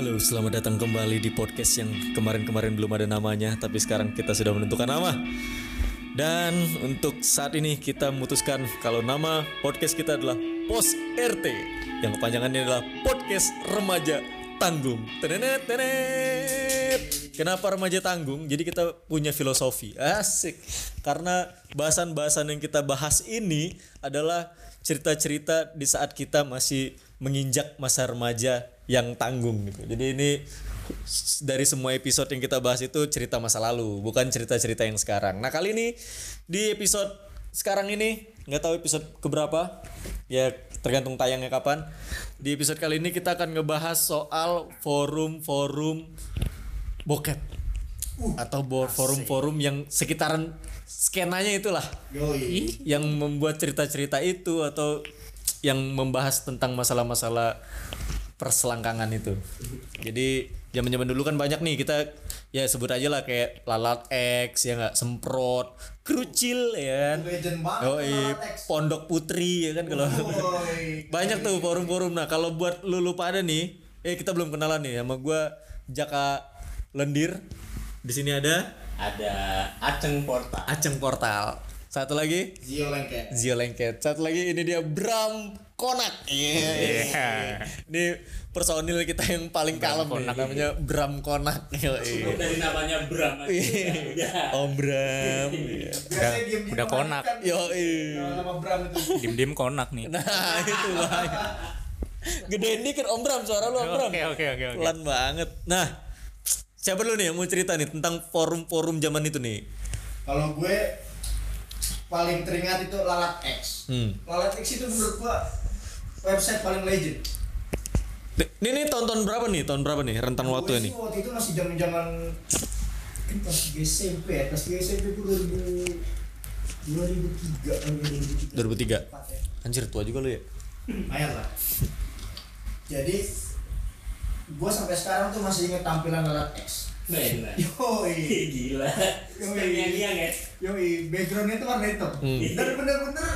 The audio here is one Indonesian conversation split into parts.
Halo, selamat datang kembali di podcast yang kemarin-kemarin belum ada namanya, tapi sekarang kita sudah menentukan nama. Dan untuk saat ini kita memutuskan kalau nama podcast kita adalah Pos RT, yang kepanjangannya adalah Podcast Remaja Tanggung. Tenenet, tenet. Kenapa remaja tanggung? Jadi kita punya filosofi. Asik. Karena bahasan-bahasan yang kita bahas ini adalah cerita-cerita di saat kita masih menginjak masa remaja yang tanggung gitu. Jadi ini dari semua episode yang kita bahas itu cerita masa lalu, bukan cerita-cerita yang sekarang. Nah, kali ini di episode sekarang ini nggak tahu episode keberapa. Ya tergantung tayangnya kapan. Di episode kali ini kita akan ngebahas soal forum-forum bokep atau bo- forum-forum yang sekitaran skenanya itulah Yoi. yang membuat cerita-cerita itu atau yang membahas tentang masalah-masalah perselangkangan itu. Jadi zaman-zaman dulu kan banyak nih kita ya sebut aja lah kayak lalat X ya nggak semprot, kerucil ya kan. X. pondok putri ya kan kalau banyak tuh forum-forum. Nah kalau buat lu lupa ada nih, eh kita belum kenalan nih sama gua Jaka Lendir. Di sini ada ada Aceng Porta Aceng Portal. Satu lagi Zio lengket. Zio Lengket. Satu lagi ini dia Bram Konak. Iya. Ini personil kita yang paling kalem nih. Namanya Bram Konak. Yoi. dari namanya Bram aja. Iya. Om Bram. Iya. Biasanya diem udah konak. Yoi. Nama Bram itu. dim dim konak nih Nah itu bahaya. Gedein dikit Om Bram suara lu Om Bram. oke oke oke oke Pelan banget. Nah, siapa dulu nih yang mau cerita nih tentang forum-forum zaman itu nih? Kalau gue paling teringat itu Lalat X. Hmm. Lalat X itu menurut gua website paling legend. Ini nih tahun-tahun berapa nih? Tahun berapa nih rentan Gue waktu ini? waktu itu masih zaman zaman pas SMP ya, pas SMP itu 2000 2003 kan 2003. 2003. Empat ya. Anjir tua juga lu ya. lumayan lah jadi gua sampai sekarang tuh masih inget tampilan alat X Benar. yoi Gila. Yoi. Yang yang ya. yoi backgroundnya tuh warna hitam Hmm. dan bener-bener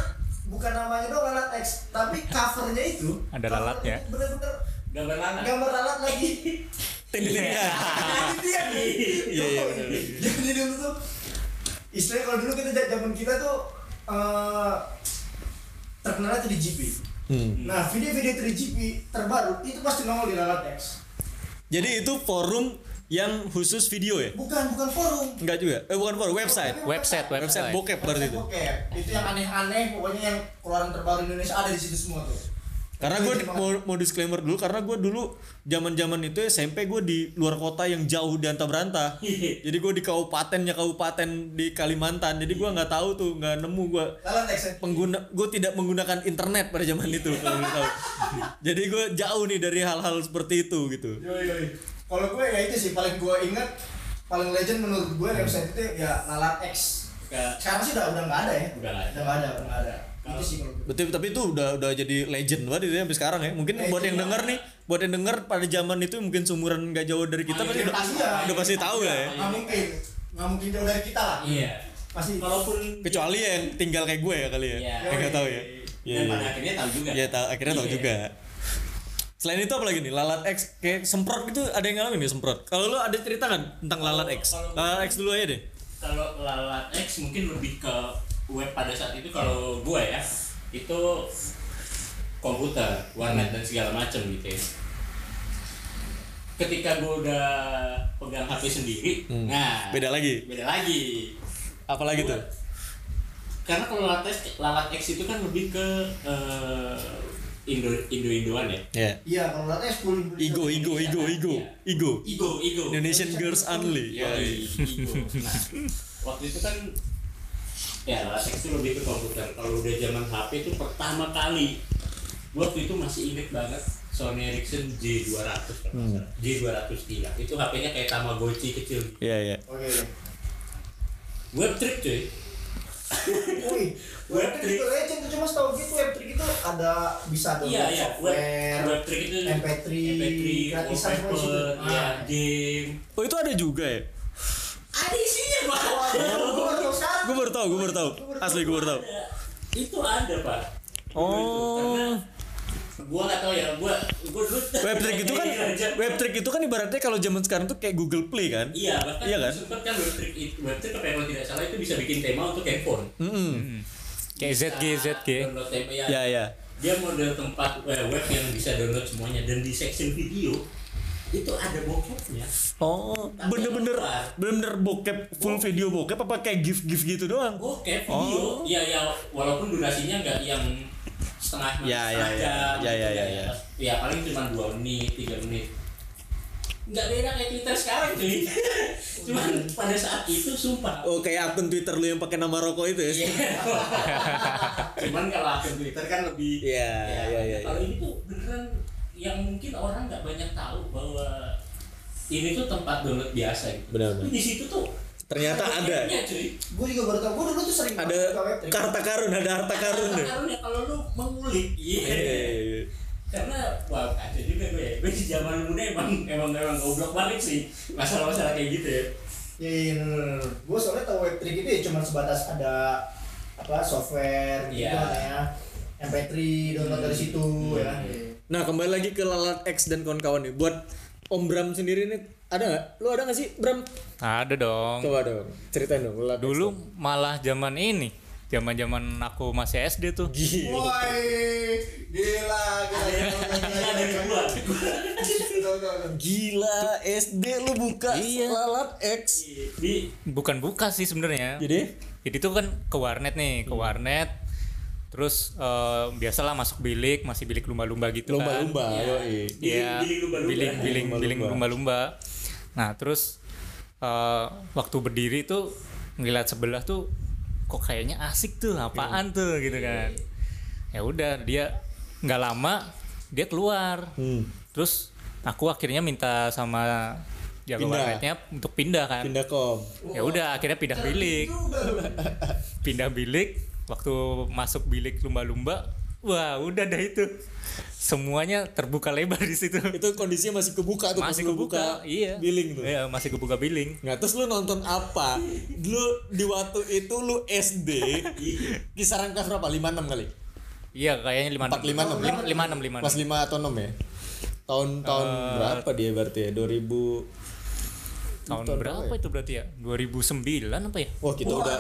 bukan namanya doang alat X tapi covernya itu Ada cover lalatnya. itu bener-bener Gambar anak. gambar alat lagi Tindinya. jadi dia nih Iya, iya, bener. jadi dulu tuh istilahnya kalau dulu kita zaman kita tuh eh terkenalnya di GP Hmm. nah video-video 3GP terbaru itu pasti nongol di alat X Jadi itu forum yang khusus video ya? Bukan, bukan forum. Enggak juga. Eh bukan forum, website. website Website website bokep berarti itu. Bokep. Itu yang aneh-aneh, pokoknya yang keluaran terbaru Indonesia ada di situ semua tuh. Karena gue mau, mau disclaimer dulu karena gue dulu zaman-zaman itu SMP gue di luar kota yang jauh di antah berantah. Jadi gue di kabupatennya kabupaten di Kalimantan. Jadi gue nggak tahu tuh nggak nemu gue pengguna gue tidak menggunakan internet pada zaman itu kalau tahu. Jadi gue jauh nih dari hal-hal seperti itu gitu. Yoi, yoi. Kalau gue ya itu sih paling gue inget paling legend menurut gue website itu ya Lalat X. Sekarang sih udah udah nggak ada ya. Udah nggak ada. Udah nggak ada, udah nggak ada. Itu sih kalau gue. Betul, tapi itu udah udah jadi legend banget itu ya sampai sekarang ya. Mungkin Legend buat yang ya. denger nih, buat yang denger pada zaman itu mungkin seumuran nggak jauh dari kita pasti udah, Pasti ya. udah pasti tahu ya. Nggak mungkin, nggak mungkin jauh dari kita lah. Iya. Pasti. Walaupun Kecuali yang tinggal kayak gue ya kali ya. Iya. Nggak tahu ya. Iya. dan iya. pada akhirnya tahu juga. Iya, tahu akhirnya tahu Iya. juga. Selain itu apa lagi nih? Lalat X kayak semprot itu ada yang ngalamin ya semprot. Kalau lu ada cerita nggak tentang lalat X? Lalat X dulu aja deh. Kalau lalat X mungkin lebih ke web pada saat itu kalau gue ya itu komputer, warnet dan segala macam gitu ya. Ketika gue udah pegang HP sendiri, Hmm. nah Beda lagi. beda lagi. Apalagi Gua- tuh? Karena kalau lalat X, lalat X itu kan lebih ke eh, Indo Indo Indoan ya. Ya. Iya, kalau Lalat X 10 Ego, ego, ego, ego, ego. Ego, ego. Indonesian Girls Only. Ya. Ego. Nah, waktu itu kan ya lalat X itu lebih ke komputer. Kalau udah zaman HP itu pertama kali waktu itu masih inget banget Sony Ericsson J200 kalau nggak salah. J203 itu HP-nya kayak Tamagotchi kecil Iya, iya. Oke. web trick cuy Wih, Web trick itu legend tuh cuma setahu gitu web trick itu ada bisa download iya iya software, web trick itu MP3, MP3 gratisan semua di situ. wallpaper ya Ah. game Oh itu ada juga ya? ada isinya pak Gue baru tahu sekarang. Gue baru tahu, gue baru tahu. Asli gue baru tahu. itu ada pak Oh. Karena gua nggak tahu ya gua gua dulu Web trick itu kan web trick itu kan ibaratnya kalau zaman sekarang tuh kayak Google Play kan? iya bahkan Iya kan? sempet kan web trick itu web trick apa yang kalau tidak salah itu bisa bikin tema untuk handphone Mm-mm. kayak ZG ZG tema ya, Ya ya. dia model tempat web, web yang bisa download semuanya dan di section video itu ada bokepnya Oh, bener-bener bener-bener bokep full video bokep apa kayak gif gif gitu doang? bokep Oh. video ya ya walaupun durasinya nggak yang setengah Ya, ya, setengah ya. jam Ya, ya, gitu ya, ya. ya paling cuma dua menit tiga menit nggak beda kayak Twitter sekarang cuy cuman pada saat itu sumpah Oh, kayak akun Twitter lu yang pakai nama rokok itu ya? Iya. cuman kalau akun Twitter kan lebih Iya, ya, iya, iya, kalau ini tuh beneran yang mungkin orang nggak banyak tahu bahwa ini tuh tempat download biasa gitu. Benar, Tapi benar. di situ tuh Ternyata ada. Gue juga baru tau. Gue dulu tuh sering Ada karta karun, ada harta karun deh. Karena ya kalau lu mengulik, iya. Iya, iya, iya. Karena wah ada juga gue ya. Gue di zaman muda emang emang emang goblok banget sih masalah-masalah kayak gitu ya. Iya, iya, bener, bener. Gue soalnya tau web trick itu ya cuma sebatas ada apa software gitu Iya. kan ya. MP3 download dari situ ya. kan. Nah, kembali lagi ke Lalat X dan kawan-kawan nih. Buat Om Bram sendiri nih ada nggak? Lu ada nggak sih Bram? ada dong Coba dong, ceritain dong. X dulu malah zaman ini zaman zaman aku masih SD tuh. Gila. Woi, gila, gila, gila, SD lu buka Iya. Lalat X. Di bukan buka sih sebenarnya Jadi, jadi tuh kan ke warnet nih ke warnet terus eh, biasalah masuk bilik masih bilik lumba-lumba gitu kan lomba-lomba, yoi. Iya, lumba-lumba. biling biling Lumba-lumba. biling lumba-lumba. Nah terus eh, waktu berdiri tuh ngeliat sebelah tuh kok kayaknya asik tuh apaan tuh gitu kan. Ya udah dia nggak lama dia keluar. Hmm. Terus aku akhirnya minta sama warnetnya untuk pindah kan. Pindah kom. Ya udah akhirnya pindah bilik. pindah bilik waktu masuk bilik lumba-lumba wah udah dah itu semuanya terbuka lebar di situ Itu kondisinya masih kebuka tuh. masih kebuka buka iya Billing tuh. iya masih kebuka billing Nggak, terus lu nonton apa? Lu di waktu itu lu SD kisaran kelas berapa? 56 kali? iya kayaknya lima Empat, lima, enam, lima lima enam lima Kelas 5 atau 6 ya? Tahun-tahun Eh, berapa dia berarti ya? 2000 tahun tahun berapa berapa ya? itu berarti ya 2009 apa ya Wah, kita udah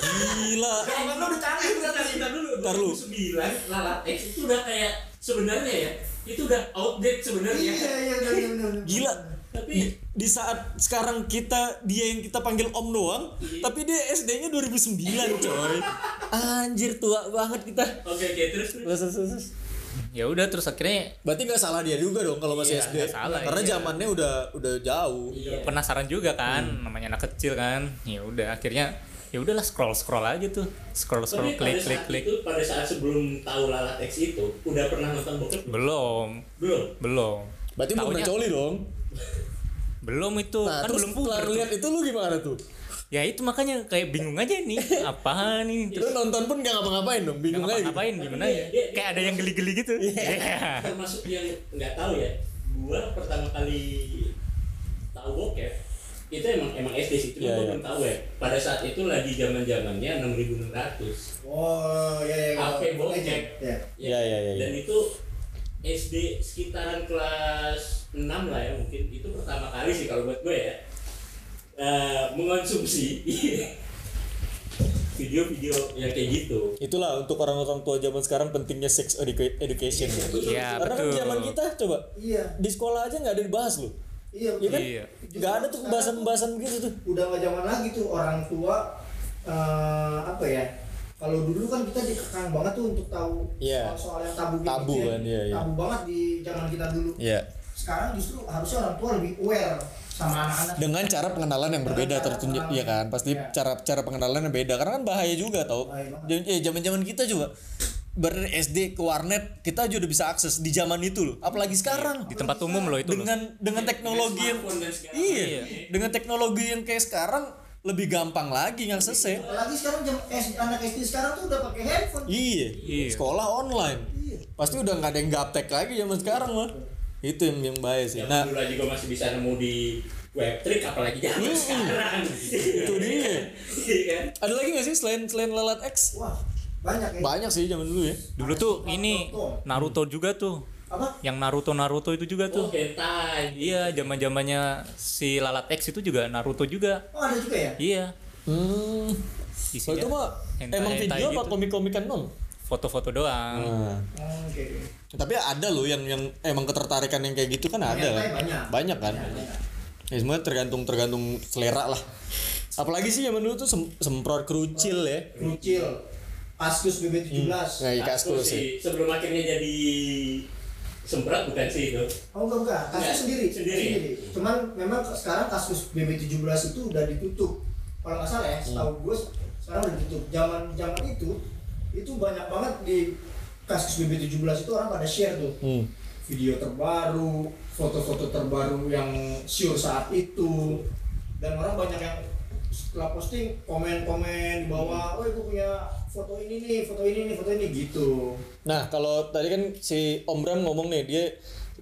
gila. Zaman lu udah canggih udah Ntar ntar lu. 2009 Lalat X itu udah kayak sebenarnya ya itu udah outdate sebenarnya. Iya, iya, iya, iya, iya. Gila. Tapi Di, di saat sekarang kita dia yang kita panggil Om doang, tapi dia SD-nya 2009, coy. Anjir tua banget kita. oke oke terus terus. Terus, terus, terus. ya udah terus akhirnya Berarti nggak salah dia juga dong kalau masih Iya, SD. nggak salah, Karena iya. zamannya udah udah jauh. Iya. penasaran juga kan namanya anak kecil kan ya udah akhirnya ya udahlah scroll scroll aja tuh scroll scroll Tapi pada klik klik saat klik itu pada saat sebelum tahu Lalat X itu udah pernah nonton bokep belum belum? belum Berarti belum pernah coli dong. belum itu Nah, kan terus belum puber lihat itu lu gimana tuh? ya itu makanya kayak bingung aja nih apaan nih Lu nonton pun gak ngapa-ngapain dong, bingung aja. gitu. ngapain gimana ya Dia- kayak ada yang geli-geli gitu Iya. termasuk yang nggak tahu ya gua pertama kali tahu bokep itu emang emang SD sih cuma Iya, gua iya. belum tahu ya pada saat itu lagi zaman zamannya 6600 Oh, iya, iya. HP bokep. Ya. Iya, iya, iya, iya. dan itu SD sekitaran kelas 6 lah ya mungkin itu pertama kali sih kalau buat gue ya eh, mengonsumsi video-video yang kayak gitu Itulah untuk orang-orang tua zaman sekarang pentingnya sex educa- education. ya. Iya, Karena kan betul. zaman kita coba Iya. di sekolah aja nggak ada dibahas loh. Iya, Iya kan? Iya. Nggak ada tuh pembahasan-pembahasan begitu tuh. udah nggak zaman lagi tuh orang tua eh, apa ya kalau dulu kan kita dikekang banget tuh untuk tahu Iya. soal-soal yang tabu gitu Tabu ya. kan, iya, iya. tabu banget di zaman kita dulu Iya. sekarang justru harusnya orang tua lebih aware sama anak-anak Dengan cara pengenalan yang berbeda tertunjuk, pengenalan. ya kan? Pasti Iya. cara cara pengenalan yang beda karena kan bahaya juga tau. Bahaya eh, zaman-zaman kita juga dari SD ke warnet kita aja udah bisa akses di zaman itu loh. Apalagi sekarang di tempat umum loh itu loh. dengan dengan teknologi yang iya, Iya. dengan teknologi yang kayak sekarang lebih gampang lagi ngaksesnya. apalagi sekarang jam S, anak SD sekarang tuh udah pakai handphone Iya. Iya. Sekolah online. Iya. Pasti udah nggak ada yang gaptek lagi zaman sekarang mah. Itu yang yang bahaya sih. yang Nah, dulu gue masih bisa nemu di web trick apalagi zaman sekarang itu dia. Iya kan Ada lagi nggak sih selain selain lalat X? wah banyak ya. Banyak sih zaman dulu ya. Dulu tuh ini Naruto juga tuh. Apa? Yang Naruto Naruto itu juga Oh, tuh hentai. iya zaman zamannya si Lalat X itu juga Naruto juga. Oh ada juga ya? Iya. Hmm. Isinya itu mah hentai- emang hentai video apa gitu. komik-komikan non foto-foto doang. Oh, oke. Tapi ada loh yang yang emang ketertarikan yang kayak gitu kan ada. Banyak. banyak kan? Banyak. ya semua tergantung tergantung selera lah. Apalagi sih zaman dulu tuh sem- semprot kerucil ya. Krucil Kaskus BB17 nah iya Kaskus kaskus sih sih. Sebelum akhirnya jadi semprot bukan sih itu. Oh enggak enggak, kaskus Enggak, sendiri, sendiri. Cuman memang sekarang kasus BB17 itu udah ditutup. Kalau nggak salah ya, setahu gue sekarang udah ditutup. Zaman zaman itu itu banyak banget di kasus BB17 itu orang pada share tuh hmm. video terbaru, foto-foto terbaru yang sure saat itu, dan orang banyak yang setelah posting komen-komen di bawah, oh gue punya foto ini nih, foto ini nih, foto ini gitu. Nah, kalau tadi kan si Om Bram ngomong nih, dia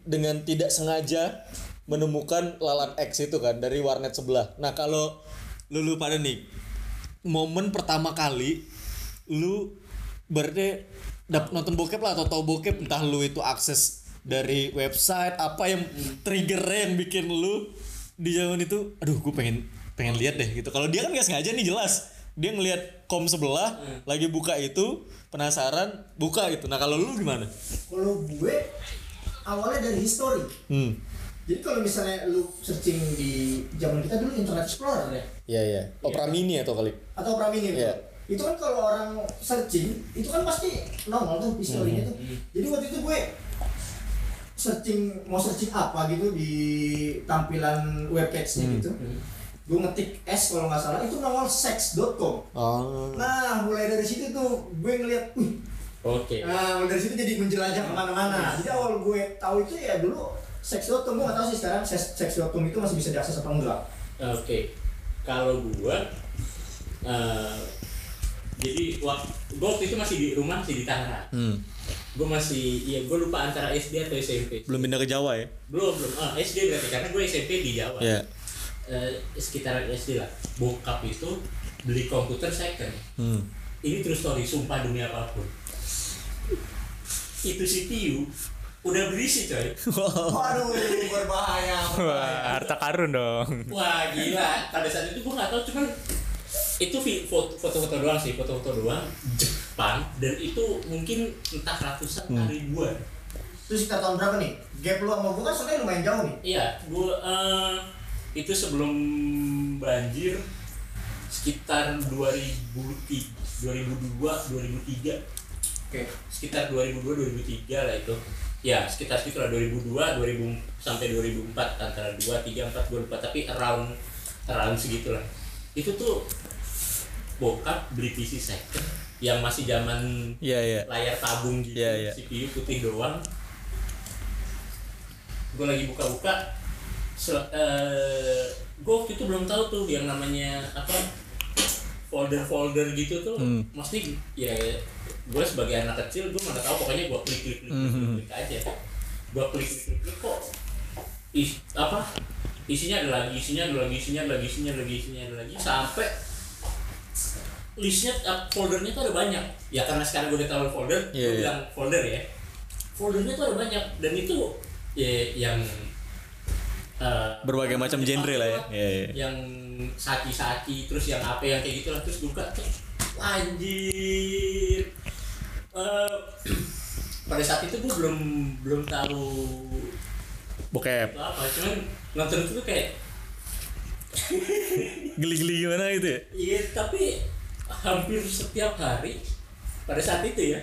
dengan tidak sengaja menemukan lalat X itu kan dari warnet sebelah. Nah, kalau lu, pada nih momen pertama kali lu berarti dap nonton bokep lah atau tahu bokep entah lu itu akses dari website apa yang triggernya yang bikin lu di zaman itu aduh gue pengen pengen lihat deh gitu kalau dia kan nggak sengaja nih jelas dia ngelihat kom sebelah lagi buka itu penasaran buka gitu. Nah kalau lu gimana? Kalau gue awalnya dari history. hmm. Jadi kalau misalnya lu searching di zaman kita dulu Internet Explorer ya? Iya iya. Opera mini atau kali atau Opera Mini Iya. itu kan kalau orang searching itu kan pasti nongol tuh historinya tuh. Jadi waktu itu gue searching mau searching apa gitu di tampilan webpage-nya gitu. Gue ngetik S kalau nggak salah itu nongol sex.com. oh Nah mulai dari situ tuh gue ngeliat, Oke. Nah, dari situ jadi menjelajah ke mana-mana. Jadi awal gue tahu itu ya dulu sex.com gue nggak tahu sih sekarang sex- sex.com itu masih bisa diakses apa enggak. Oke. Kalau gua eh, jadi waktu gua waktu itu masih di rumah masih di Tangerang. hmm. Gue masih iya gue lupa antara SD atau SMP. belum pindah ke Jawa ya Belum belum. Ah, SD berarti karena gue SMP di Jawa. Iya. Eh, sekitaran SD lah. Bokap itu beli komputer second. hmm. Ini true story, sumpah demi apa pun. Itu CPU udah berisi coy. Waduh, berbahaya. wah harta karun dong Wah gila, pada saat itu gue nggak tahu cuman itu foto-foto doang sih, foto-foto doang Jepang dan itu mungkin entah ratusan Hmm. ribuan. Terus sekitar tahun berapa nih? Gap lu sama gue kan soalnya lumayan jauh nih. Iya, gue itu sebelum banjir sekitar 2003, 2002, 2003 Oke. sekitar 2002 2003 lah itu ya sekitar sekitar 2002 2000 sampai 2004 antara 2 3 4 gue lupa tapi around around segitulah itu tuh bokap beli PC second yang masih zaman iya iya layar tabung gitu Iya, iya. CPU putih doang gue lagi buka-buka sel- eh, gue waktu itu belum tahu tuh yang namanya apa folder-folder gitu tuh Hmm. mesti ya gue sebagai anak kecil gue mana tahu pokoknya gue klik klik Hmm. klik aja gue klik klik klik, klik kok is, apa isinya ada lagi isinya ada lagi isinya ada lagi isinya ada lagi isinya ada lagi sampai listnya uh, foldernya tuh ada banyak ya karena sekarang gue udah tahu folder Iya, gue iya. bilang folder ya foldernya tuh ada banyak dan itu ya yang uh, berbagai macam genre lah ya. Iya iya. yang saki-saki terus yang apa yang kayak gitu lah terus buka tuh anjir. Eh, pada saat itu gue belum belum tahu bokep. itu apa cuman nonton itu kayak geli-geli gimana gitu ya? Iya tapi hampir setiap hari pada saat itu ya.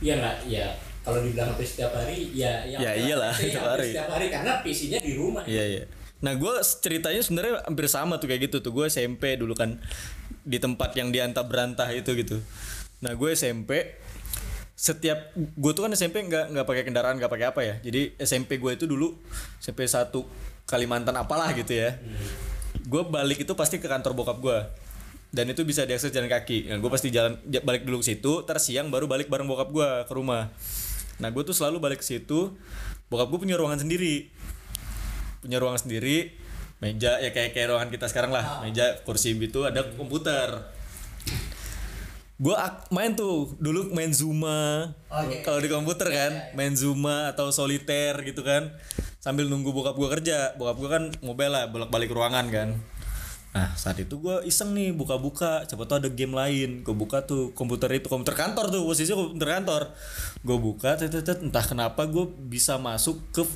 Iya nggak? Ya kalau dibilang hampir setiap hari ya Ya iyalah, pasti setiap hari. setiap hari karena PC-nya di rumah Iya iya. Nah gue ceritanya sebenarnya hampir sama tuh kayak gitu tuh. Gue SMP dulu kan di tempat yang diantah berantah itu gitu. Nah gue SMP setiap gue tuh kan SMP nggak nggak pakai kendaraan nggak pakai apa ya. Jadi SMP gue itu dulu SMP 1 Kalimantan apalah gitu ya. Gue balik itu pasti ke kantor bokap gue. Dan itu bisa diakses jalan kaki. Nah, gue pasti jalan ja- balik dulu ke situ, terus siang baru balik bareng bokap gue ke rumah. Nah, gue tuh selalu balik ke situ. Bokap gue punya ruangan sendiri. Punya ruangan sendiri. Meja ya kayak kayak ruangan kita sekarang lah. Meja kursi gitu ada komputer. Gue main tuh. Dulu main Zuma. Oke. kalau di komputer kan main Zuma atau soliter gitu kan. Sambil nunggu bokap gue kerja. Bokap gue kan mobile lah bolak balik ruangan kan nah saat itu gue iseng nih buka-buka. Siapa tuh ada game lain. Gue buka tuh komputer itu komputer kantor tuh posisinya komputer kantor. Gue buka tet, entah kenapa gue bisa masuk ke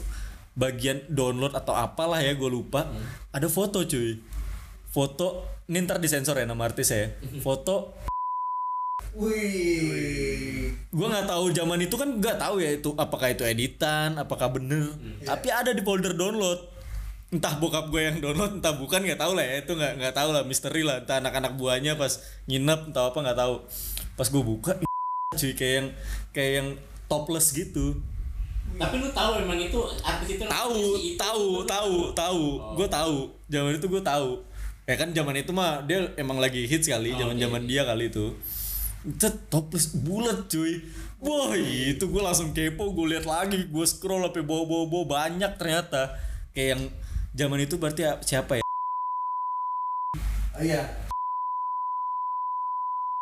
bagian download atau apalah ya gue lupa. Ada foto cuy. Foto ini ntar disensor ya nama artis ya. Foto Wih. gue nggak tahu zaman itu kan nggak tahu ya itu apakah itu editan apakah bener. Tapi ada di folder download entah bokap gue yang download entah bukan nggak tahu lah ya. Itu nggak nggak tahu lah misteri lah. Entah anak-anak buahnya pas nginep entah apa nggak tahu. Pas gue buka cuy kayak yang kayak yang topless gitu. Tapi lu tahu emang itu artis itu tahu si itu. tahu tahu tahu. Gue tahu. Zaman itu gue tahu. Ya kan zaman itu mah dia emang lagi hits kali zaman zaman dia kali itu. Cet, topless bulat cuy. Wah itu gue langsung kepo gue lihat lagi gue scroll sampai bawa-bawa banyak ternyata. Kayak yang zaman itu berarti ya- siapa ya Oh iya.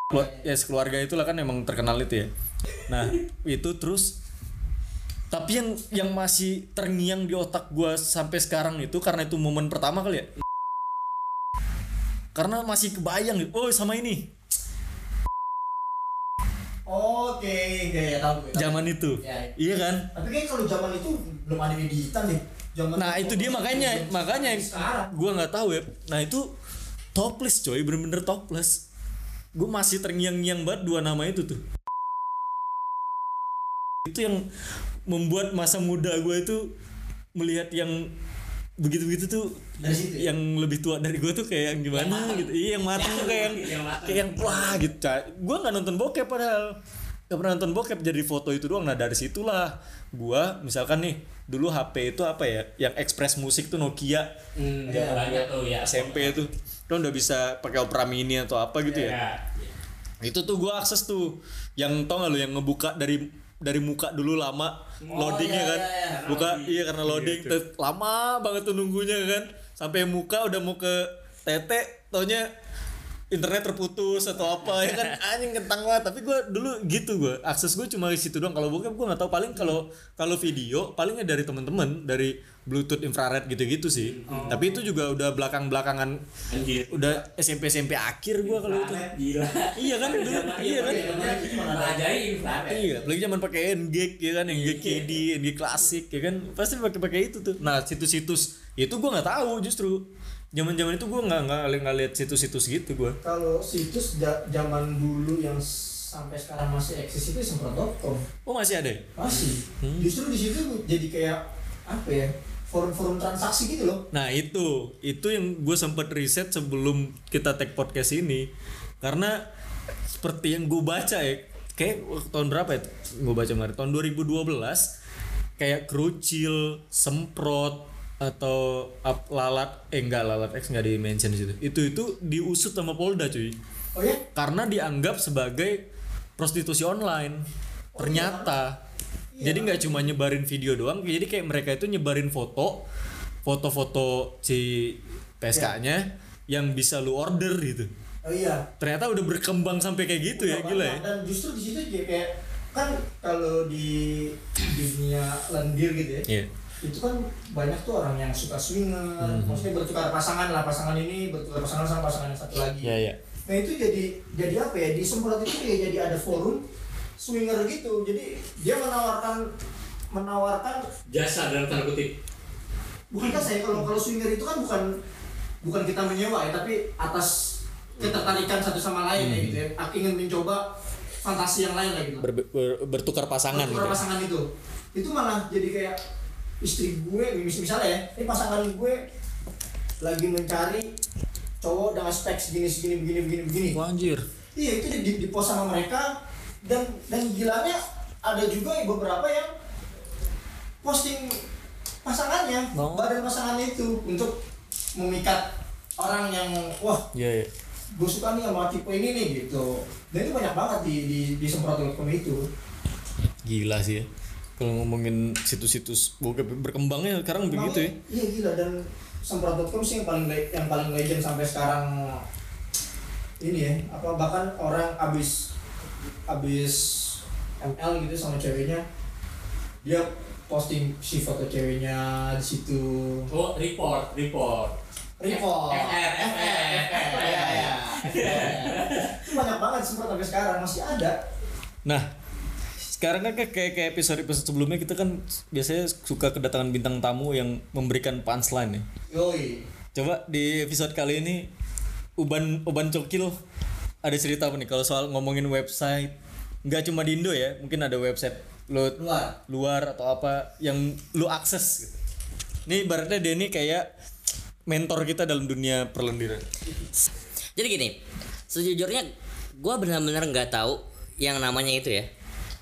Kelu- ya sekeluarga itulah kan emang terkenal itu ya nah itu terus tapi yang yang masih terngiang di otak gua sampai sekarang itu karena itu momen pertama kali ya karena masih kebayang gitu oh sama ini Oke, oke ya tahu gue. zaman itu Ya, ya. iya kan Tapi kayak kalau zaman itu belum ada editan deh. Zaman nah itu dia makanya makanya yang gua nggak tahu ya. Nah itu topless coy bener-bener topless. Gue masih terngiang-ngiang banget dua nama itu tuh. Itu yang membuat masa muda gue itu melihat yang begitu-begitu tuh Dari situ ya? yang lebih tua dari gue tuh kayak yang gimana gitu. Iya yang matang kayak yang Yang kayak yang wah gitu gue nggak nonton bokep padahal gak pernah nonton bokep jadi foto itu doang. Nah dari situlah gue misalkan nih dulu HP itu apa ya yang ekspres musik tuh Nokia. Hmm, Iya. banyak tuh ya. SMP itu. Kan udah bisa pakai Opera Mini atau apa gitu ya. Ya. itu tuh gua akses tuh. Yang tau gak lu yang ngebuka dari dari muka dulu lama loadingnya iya, kan? iya, iya. buka iya karena loading. tuh. Lama banget tuh nunggunya kan. Sampai muka udah mau ke tete taunya internet terputus atau apa ya kan? Anjing kentang banget. Tapi gua dulu gitu gua. Akses gue cuma di situ doang. Kalau bokep gua nggak tahu. Paling kalau kalau video palingnya dari temen-temen dari bluetooth infrared gitu-gitu sih. Tapi itu juga udah belakang-belakangan Anjir. udah SMP SMP akhir gua kalau itu. Gila. iya kan? Dulu iya kan? Ajaib infrared. Iya, apalagi zaman pakai NGK ya kan, NGK KD, NGK klasik ya kan, pasti pakai pakai itu tuh. Nah situs-situs itu gua nggak tahu justru. Zaman-zaman itu gua nggak nggak nggak lihat situs-situs gitu gua. Kalau situs zaman dulu yang sampai sekarang masih eksis itu semprot.com Oh masih ada? ya? masih. Hmm. Justru di situ jadi kayak apa ya? Forum-forum transaksi gitu loh. Nah itu, itu yang gue sempat riset sebelum kita take podcast ini, karena seperti yang gue baca ya, kayak tahun berapa ya? Gue baca kemarin tahun 2012, kayak kerucil, semprot atau up, lalat, eh enggak lalat X nggak di mention di situ. Itu itu diusut sama Polda cuy, Oh ya? karena dianggap sebagai prostitusi online. Ternyata. Jadi nggak cuma nyebarin video doang, jadi kayak mereka itu nyebarin foto, foto-foto si PSK-nya yang bisa lu order gitu. Oh iya. Ternyata udah berkembang sampai kayak gitu ya, gila ya. Dan justru di situ kayak kan kalau di dunia lendir gitu ya. Iya. Itu kan banyak tuh orang yang suka swinger, Mhm. maksudnya bertukar pasangan lah, pasangan ini bertukar pasangan sama pasangan yang satu lagi. Iya, iya. Nah itu jadi jadi apa ya di semprot itu dia jadi ada forum swinger gitu. Jadi dia menawarkan menawarkan Jasa dalam tanda kutip. bukan kan saya kalau kalau swinger itu kan bukan bukan kita menyewa ya tapi atas ketertarikan satu sama lain ya gitu ya. Aku ingin mencoba fantasi yang lain lah gitu. Ber- ber- bertukar pasangan gitu. Bertukar pasangan itu. Itu malah jadi kayak istri gue mis- misalnya ya, ini pasangan gue lagi mencari cowok dengan spek segini segini begini begini begini. Wah, anjir. Iya itu di, di, post sama mereka dan dan gilanya ada juga beberapa yang posting pasangannya, Oh. badan pasangannya itu untuk memikat orang yang wah Iya, iya. gue suka nih sama tipe ini nih gitu. Dan itu banyak banget di di, di semprot.com itu. Gila sih ya. Kalau ngomongin situs-situs bokep berkembangnya sekarang begitu ya. Iya gila. Dan semprot.com sih yang paling yang paling legend sampai sekarang ini ya. Apa bahkan orang abis abis ML gitu sama ceweknya dia posting si foto ceweknya di situ. Oh, report, report. report. FR, FR, FR, ya, ya. itu banyak banget sempat sampai sekarang. Masih ada. Nah, sekarang kan kayak kayak kayak episode-episode sebelumnya kita kan biasanya suka kedatangan bintang tamu yang memberikan punchline ya. yoi Coba di episode kali ini Uban Uban Cokil ada cerita apa nih kalau soal ngomongin website nggak cuma di Indo ya mungkin ada website lo luar luar atau apa yang lu akses gitu. Nih ibaratnya ini kayak mentor kita dalam dunia perlendiran. Jadi gini, sejujurnya gue benar-benar nggak tahu yang namanya itu ya.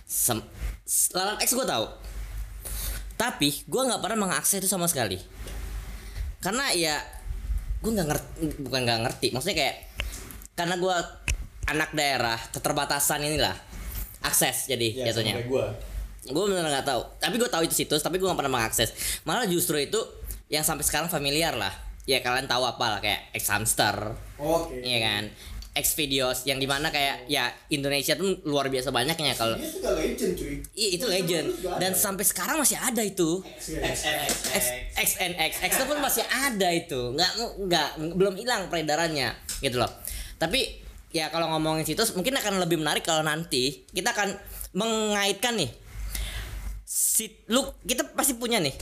Sem Lalat X gue tahu, tapi gue nggak pernah mengakses itu sama sekali. Karena ya gue nggak ngerti, bukan nggak ngerti, maksudnya kayak karena gue anak daerah keterbatasan inilah akses jadi jatuhnya. gua. gue bener nggak tahu. Tapi gue tahu itu situs tapi gue nggak pernah mengakses. Malah justru itu yang sampai sekarang familiar lah. Ya kalian tahu apa lah kayak X Hamster. Oke. Iya kan X videos yang di mana kayak ya Indonesia tuh luar biasa banyaknya kalau dia juga legend cuy. Iya itu legend dan sampai sekarang masih ada itu. X XNX X. Itu pun masih ada itu. Nggak nggak belum hilang peredarannya gitu loh. Tapi ya kalau ngomongin situs mungkin akan lebih menarik kalau nanti kita akan mengaitkan nih. Si lu kita pasti punya nih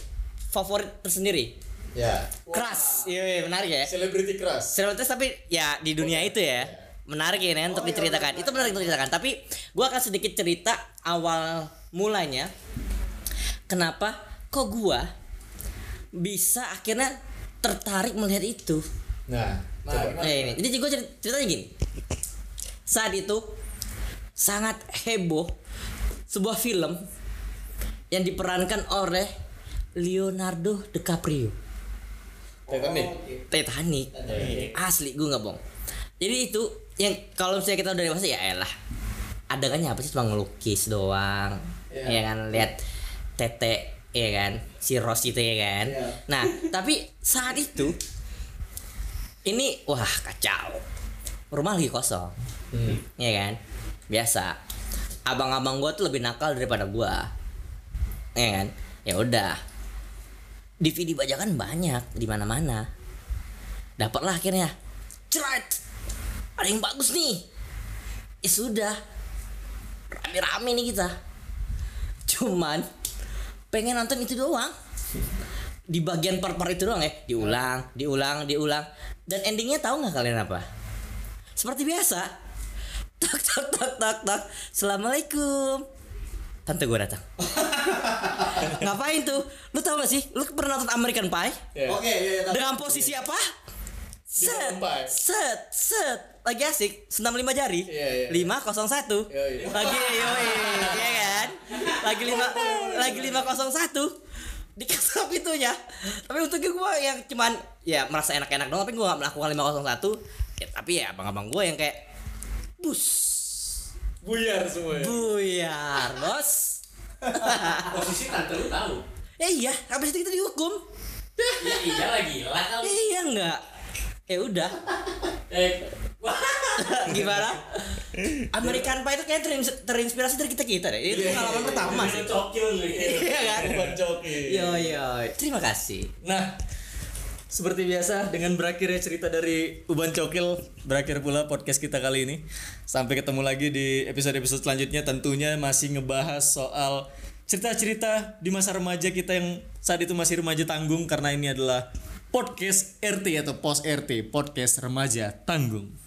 favorit tersendiri. Ya. keras iya iya, menarik ya. Celebrity crush. Selebritas tapi ya di dunia itu ya menarik ya Nen, untuk diceritakan. Itu menarik untuk diceritakan. Tapi gua akan sedikit cerita awal mulanya. Kenapa kok gua bisa akhirnya tertarik melihat itu? Nah, coba. nah ini. Jadi gue ceritanya gini. Saat itu sangat heboh sebuah film yang diperankan oleh Leonardo DiCaprio. Titanic. Titanic. Asli gue nggak bohong. Jadi itu yang kalau misalnya kita udah dewasa ya elah. Adegannya apa sih cuma ngelukis doang. Ya kan lihat tete ya kan si Ros itu ya kan. Iya. nah tapi saat itu ini wah kacau. Rumah lagi kosong. Ya kan biasa. Abang-abang gua tuh lebih nakal daripada gua. Ya kan ya udah. DVD bajakan banyak di mana-mana. Dapatlah akhirnya. Cerat ada yang bagus nih. Ya sudah. Rame-rame nih kita. Cuman pengen nonton itu doang. Di bagian part-part itu doang ya. Diulang diulang diulang. Dan endingnya tahu nggak kalian apa? Seperti biasa. Tak tak tak tak tak. Assalamualaikum. Tante gue datang. Ngapain tuh? Lu tau gak sih? Lu pernah nonton American Pie? Oke ya, ya, tapi- dengan posisi apa set set set. Lagi asik. Senam lima jari. Iya, iya. lima kosong satu. Lagi yoi. Ya kan? Lagi lima lagi lima kosong satu. Dikasih pintunya tapi untungnya gue yang cuman ya merasa enak-enak doang tapi gue gak melakukan 501 ya, tapi ya abang-abang gue yang kayak bus. Buyar semua. ya? buyar bos. Posisi tante lu tahu. ya iya habis itu kita dihukum? Ya iya lagi lah kali. ya iya enggak ya udah. Eh, gimana? American Pie itu kayak terins- terinspirasi dari kita kita deh. Itu pengalaman pertama sih. Cokil iya kan? Uban Cokil. yo yo. Terima kasih. Nah, seperti biasa dengan berakhirnya cerita dari Uban Cokil berakhir pula podcast kita kali ini. Sampai ketemu lagi di episode-episode selanjutnya. Tentunya masih ngebahas soal cerita-cerita di masa remaja kita yang saat itu masih remaja tanggung karena ini adalah podcast RT atau pos RT, podcast remaja tanggung.